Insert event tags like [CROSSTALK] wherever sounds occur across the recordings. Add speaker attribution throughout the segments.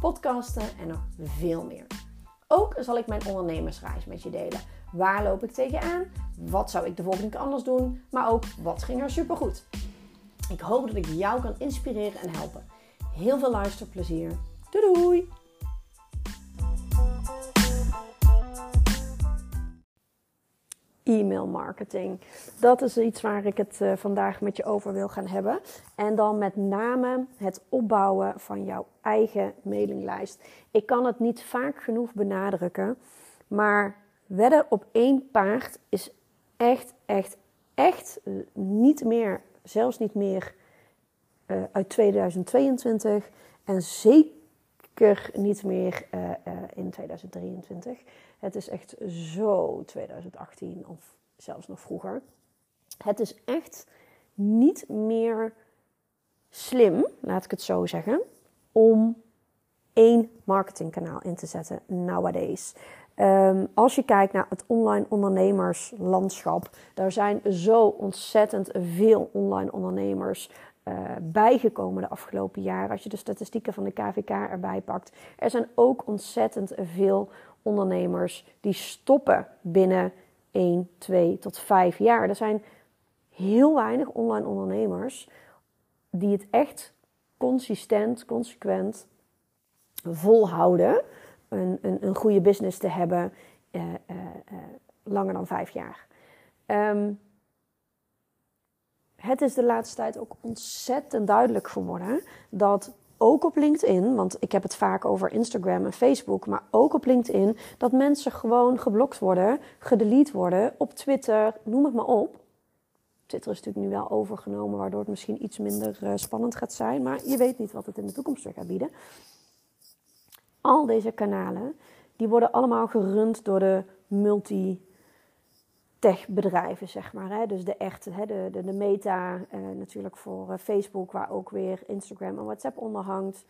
Speaker 1: podcasten en nog veel meer. Ook zal ik mijn ondernemersreis met je delen. Waar loop ik tegenaan? Wat zou ik de volgende keer anders doen? Maar ook wat ging er supergoed? Ik hoop dat ik jou kan inspireren en helpen. Heel veel luisterplezier. Doei doei! E-mail marketing. Dat is iets waar ik het uh, vandaag met je over wil gaan hebben. En dan met name het opbouwen van jouw eigen mailinglijst. Ik kan het niet vaak genoeg benadrukken, maar wedden op één paard is echt, echt, echt niet meer zelfs niet meer uh, uit 2022 en zeker niet meer uh, uh, in 2023. Het is echt zo 2018 of zelfs nog vroeger. Het is echt niet meer slim, laat ik het zo zeggen, om één marketingkanaal in te zetten nowadays. Um, als je kijkt naar het online ondernemerslandschap, daar zijn zo ontzettend veel online ondernemers bijgekomen de afgelopen jaren. Als je de statistieken van de KVK erbij pakt. Er zijn ook ontzettend veel ondernemers die stoppen binnen 1, 2 tot 5 jaar. Er zijn heel weinig online ondernemers die het echt consistent, consequent volhouden een, een, een goede business te hebben uh, uh, langer dan vijf jaar. Um, het is de laatste tijd ook ontzettend duidelijk geworden dat ook op LinkedIn, want ik heb het vaak over Instagram en Facebook, maar ook op LinkedIn, dat mensen gewoon geblokt worden, gedelete worden, op Twitter, noem het maar op. Twitter is natuurlijk nu wel overgenomen, waardoor het misschien iets minder spannend gaat zijn, maar je weet niet wat het in de toekomst weer gaat bieden al deze kanalen, die worden allemaal gerund door de multi-tech bedrijven, zeg maar. Hè? Dus de echte, hè? De, de, meta, eh, natuurlijk voor uh, Facebook, waar ook weer Instagram en WhatsApp onder hangt.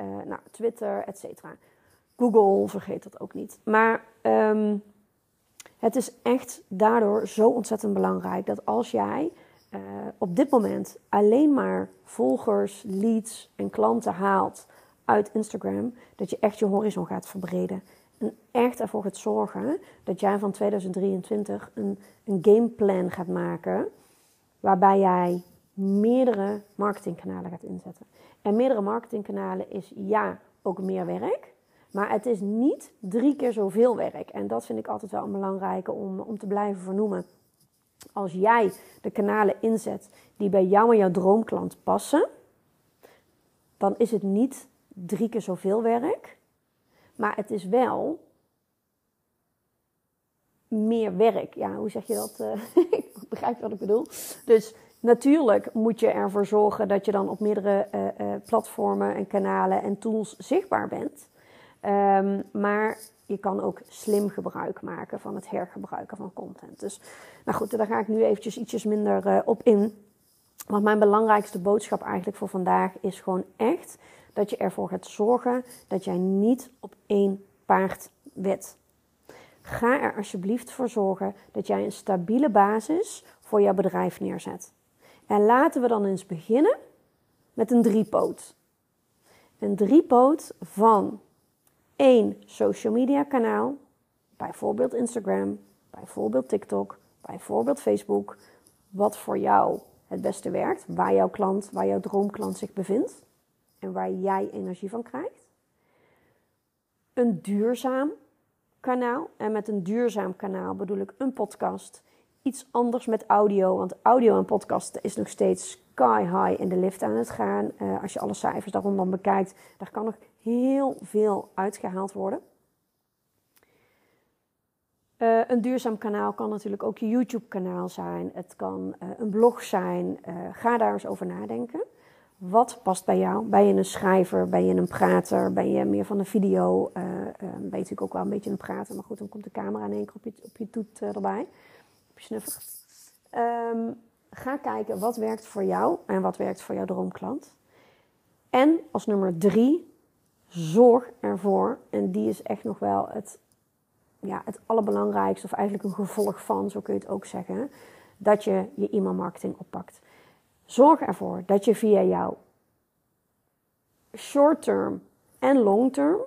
Speaker 1: Uh, nou, Twitter, et cetera. Google, vergeet dat ook niet. Maar um, het is echt daardoor zo ontzettend belangrijk dat als jij op dit moment alleen maar volgers, leads en klanten haalt uit Instagram, dat je echt je horizon gaat verbreden. En echt ervoor gaat zorgen dat jij van 2023 een, een gameplan gaat maken. Waarbij jij meerdere marketingkanalen gaat inzetten. En meerdere marketingkanalen is ja, ook meer werk. Maar het is niet drie keer zoveel werk. En dat vind ik altijd wel een belangrijke om, om te blijven vernoemen. Als jij de kanalen inzet die bij jou en jouw droomklant passen, dan is het niet drie keer zoveel werk. Maar het is wel meer werk. Ja, hoe zeg je dat? Uh, [LAUGHS] ik begrijp wat ik bedoel. Dus natuurlijk moet je ervoor zorgen dat je dan op meerdere uh, uh, platformen en kanalen en tools zichtbaar bent. Um, maar je kan ook slim gebruik maken van het hergebruiken van content. Dus nou goed, daar ga ik nu eventjes ietsjes minder op in. Want mijn belangrijkste boodschap eigenlijk voor vandaag is gewoon echt dat je ervoor gaat zorgen dat jij niet op één paard wet. Ga er alsjeblieft voor zorgen dat jij een stabiele basis voor jouw bedrijf neerzet. En laten we dan eens beginnen met een driepoot. Een driepoot van één social media kanaal, bijvoorbeeld Instagram, bijvoorbeeld TikTok, bijvoorbeeld Facebook, wat voor jou het beste werkt, waar jouw klant, waar jouw droomklant zich bevindt en waar jij energie van krijgt. Een duurzaam kanaal. En met een duurzaam kanaal bedoel ik een podcast. Iets anders met audio, want audio en podcast is nog steeds sky high in de lift aan het gaan. Uh, als je alle cijfers daaronder bekijkt, daar kan nog heel veel uitgehaald worden. Uh, een duurzaam kanaal kan natuurlijk ook je YouTube-kanaal zijn. Het kan uh, een blog zijn. ga daar eens over nadenken. Wat past bij jou? Ben je een schrijver? Ben je een prater? Ben je meer van een video? Ben je natuurlijk ook wel een beetje een prater. Maar goed, dan komt de camera in één keer op je, op je toet erbij. Op je snuffer. Um, ga kijken wat werkt voor jou en wat werkt voor jouw droomklant. En als nummer drie, zorg ervoor, en die is echt nog wel het, ja, het allerbelangrijkste, of eigenlijk een gevolg van, zo kun je het ook zeggen, dat je je e-mailmarketing oppakt. Zorg ervoor dat je via jouw short-term en long-term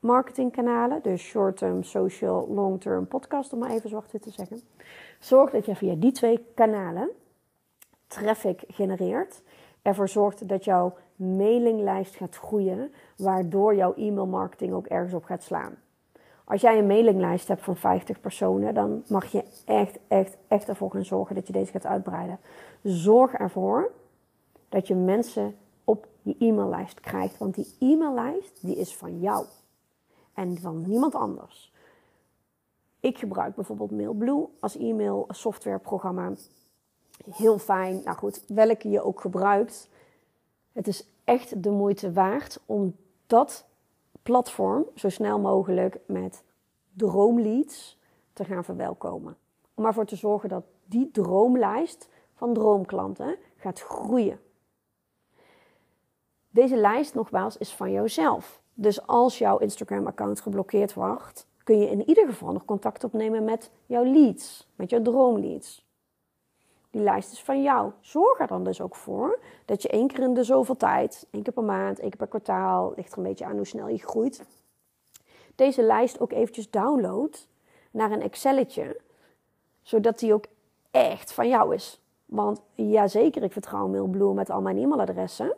Speaker 1: marketingkanalen, dus short-term social, long-term podcast, om maar even zwart te zeggen, zorg dat je via die twee kanalen traffic genereert, ervoor zorgt dat jouw mailinglijst gaat groeien, waardoor jouw e-mailmarketing ook ergens op gaat slaan. Als jij een mailinglijst hebt van 50 personen, dan mag je echt, echt, echt ervoor gaan zorgen dat je deze gaat uitbreiden. Zorg ervoor dat je mensen op je e-maillijst krijgt, want die e-maillijst die is van jou en van niemand anders. Ik gebruik bijvoorbeeld MailBlue als e-mail softwareprogramma. Heel fijn. Nou goed, welke je ook gebruikt. Het is echt de moeite waard om dat platform zo snel mogelijk met droomleads te gaan verwelkomen. Om ervoor te zorgen dat die droomlijst van droomklanten gaat groeien. Deze lijst nogmaals is van jouzelf. Dus als jouw Instagram-account geblokkeerd wordt, kun je in ieder geval nog contact opnemen met jouw leads, met jouw droomleads. Die lijst is van jou. Zorg er dan dus ook voor dat je één keer in de zoveel tijd, één keer per maand, één keer per kwartaal, ligt er een beetje aan hoe snel je groeit, deze lijst ook eventjes download naar een Excelletje, zodat die ook echt van jou is. Want ja, zeker, ik vertrouw Mailblue met al mijn e-mailadressen.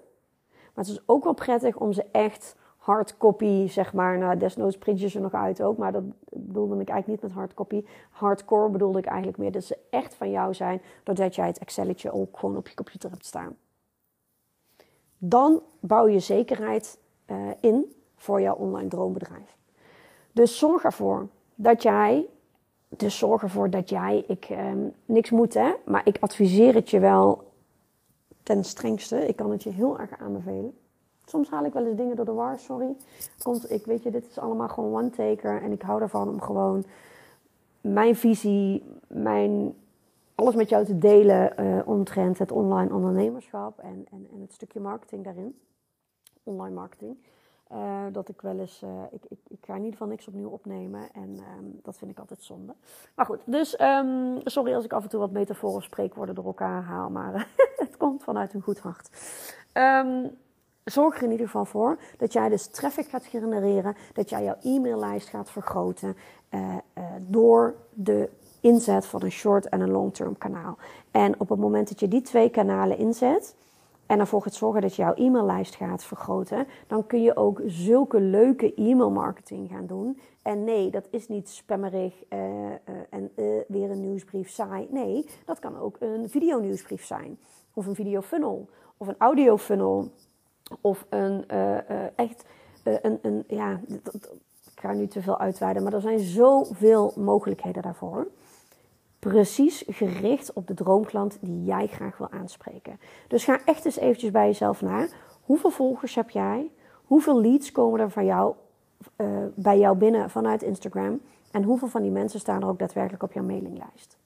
Speaker 1: Maar het is ook wel prettig om ze echt hardcopy, zeg maar. Nou, desnoods print je ze nog uit ook, maar dat bedoelde ik eigenlijk niet met hardcopy. Hardcore bedoelde ik eigenlijk meer dat ze echt van jou zijn, doordat jij het Excelletje ook gewoon op je computer hebt staan. Dan bouw je zekerheid uh, in voor jouw online droombedrijf. Dus zorg ervoor dat jij, dus zorg ervoor dat jij, ik, um, niks moet hè, maar ik adviseer het je wel ten strengste. Ik kan het je heel erg aanbevelen Soms haal ik wel eens dingen door de war, sorry. Komt, ik weet je, dit is allemaal gewoon one-taker. En ik hou ervan om gewoon mijn visie, mijn, alles met jou te delen uh, omtrent het online ondernemerschap en, en, en het stukje marketing daarin. Online marketing. Uh, dat ik wel eens, uh, ik, ik, ik, ga in ieder geval niks opnieuw opnemen en um, dat vind ik altijd zonde. Maar goed, dus um, sorry als ik af en toe wat metaforen spreekwoorden door elkaar haal, maar [LAUGHS] het komt vanuit een goed hart. Um, zorg er in ieder geval voor dat jij dus traffic gaat genereren, dat jij jouw e-maillijst gaat vergroten uh, uh, door de inzet van een short en een long-term kanaal. En op het moment dat je die twee kanalen inzet en ervoor gaat zorgen dat je jouw e-maillijst gaat vergroten, dan kun je ook zulke leuke e-mail marketing gaan doen. En nee, dat is niet spammerig uh, en weer een nieuwsbrief saai. Nee, dat kan ook een video nieuwsbrief zijn. Of een video funnel. Of een audio funnel of een uh, uh, echt uh, een, een, ja, ik ga nu te veel uitweiden, maar er zijn zoveel mogelijkheden daarvoor. Precies gericht op de droomklant die jij graag wil aanspreken. Dus ga echt eens eventjes bij jezelf na. Hoeveel volgers heb jij? Hoeveel leads komen er van jou, bij jou binnen vanuit Instagram? En hoeveel van die mensen staan er ook daadwerkelijk op jouw mailinglijst?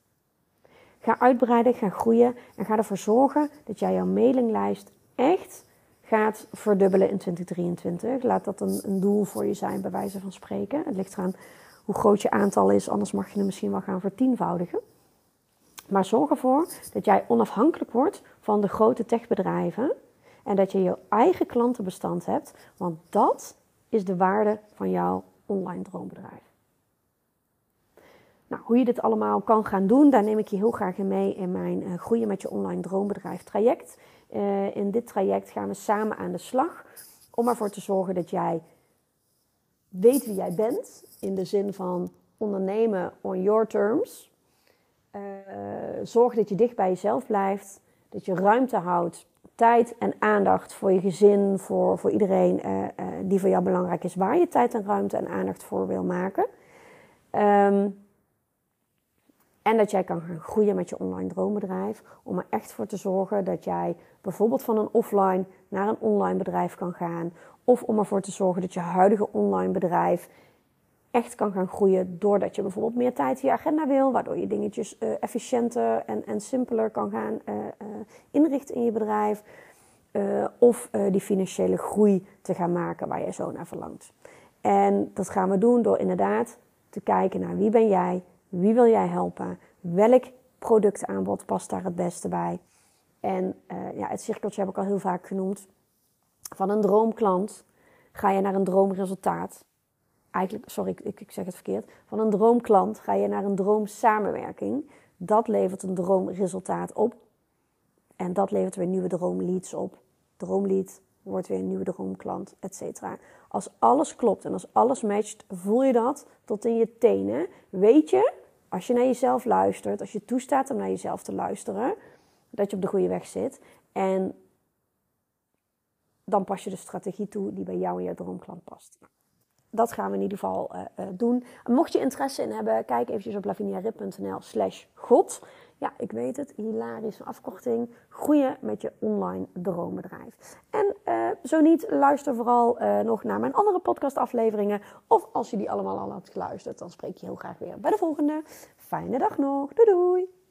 Speaker 1: Ga uitbreiden, ga groeien en ga ervoor zorgen dat jij jouw mailinglijst echt gaat verdubbelen in 2023. Laat dat een, een, doel voor je zijn, bij wijze van spreken. Het ligt eraan hoe groot je aantal is, anders mag je hem misschien wel gaan vertienvoudigen. Maar zorg ervoor dat jij onafhankelijk wordt van de grote techbedrijven en dat je je eigen klantenbestand hebt, want dat is de waarde van jouw online droombedrijf. Nou, hoe je dit allemaal kan gaan doen, daar neem ik je heel graag in mee in mijn uh, Groeien met je online droombedrijf traject. Uh, in dit traject gaan we samen aan de slag om ervoor te zorgen dat jij weet wie jij bent. In de zin van ondernemen on your terms. Uh, zorg dat je dicht bij jezelf blijft. Dat je ruimte houdt, tijd en aandacht voor je gezin, voor, voor iedereen uh, die voor jou belangrijk is, waar je tijd en ruimte en aandacht voor wil maken. Um, En dat jij kan gaan groeien met je online droombedrijf. Om er echt voor te zorgen dat jij bijvoorbeeld van een offline naar een online bedrijf kan gaan. Of om ervoor te zorgen dat je huidige online bedrijf echt kan gaan groeien. Doordat je bijvoorbeeld meer tijd in je agenda wil. Waardoor je dingetjes uh, efficiënter en, en simpeler kan gaan uh, uh, inrichten in je bedrijf. of die financiële groei te gaan maken waar je zo naar verlangt. En dat gaan we doen door inderdaad te kijken naar wie ben jij, wie wil jij helpen, welk productaanbod past daar het beste bij. En uh, ja, het cirkeltje heb ik al heel vaak genoemd. Van een droomklant ga je naar een droomresultaat. Eigenlijk, sorry, ik, ik zeg het verkeerd. Van een droomklant ga je naar een droomsamenwerking. Dat levert een droomresultaat op. En dat levert weer nieuwe droomleads op. Droomlead wordt weer een nieuwe droomklant, et cetera. Als alles klopt en als alles matcht, voel je dat tot in je tenen. Weet je, als je naar jezelf luistert, als je toestaat om naar jezelf te luisteren, dat je op de goede weg zit. En dan pas je de strategie toe die bij jou en jouw droomklant past. Dat gaan we in ieder geval uh, uh, doen. Mocht je interesse in hebben, kijk eventjes op laviniarip.nl slash god. Ja, ik weet het, hilarische afkorting. Groeien met je online droombedrijf. En uh, zo niet, luister vooral nog naar mijn andere podcastafleveringen. Of als je die allemaal al hebt geluisterd, dan spreek je heel graag weer bij de volgende. Fijne dag nog. Doei doei!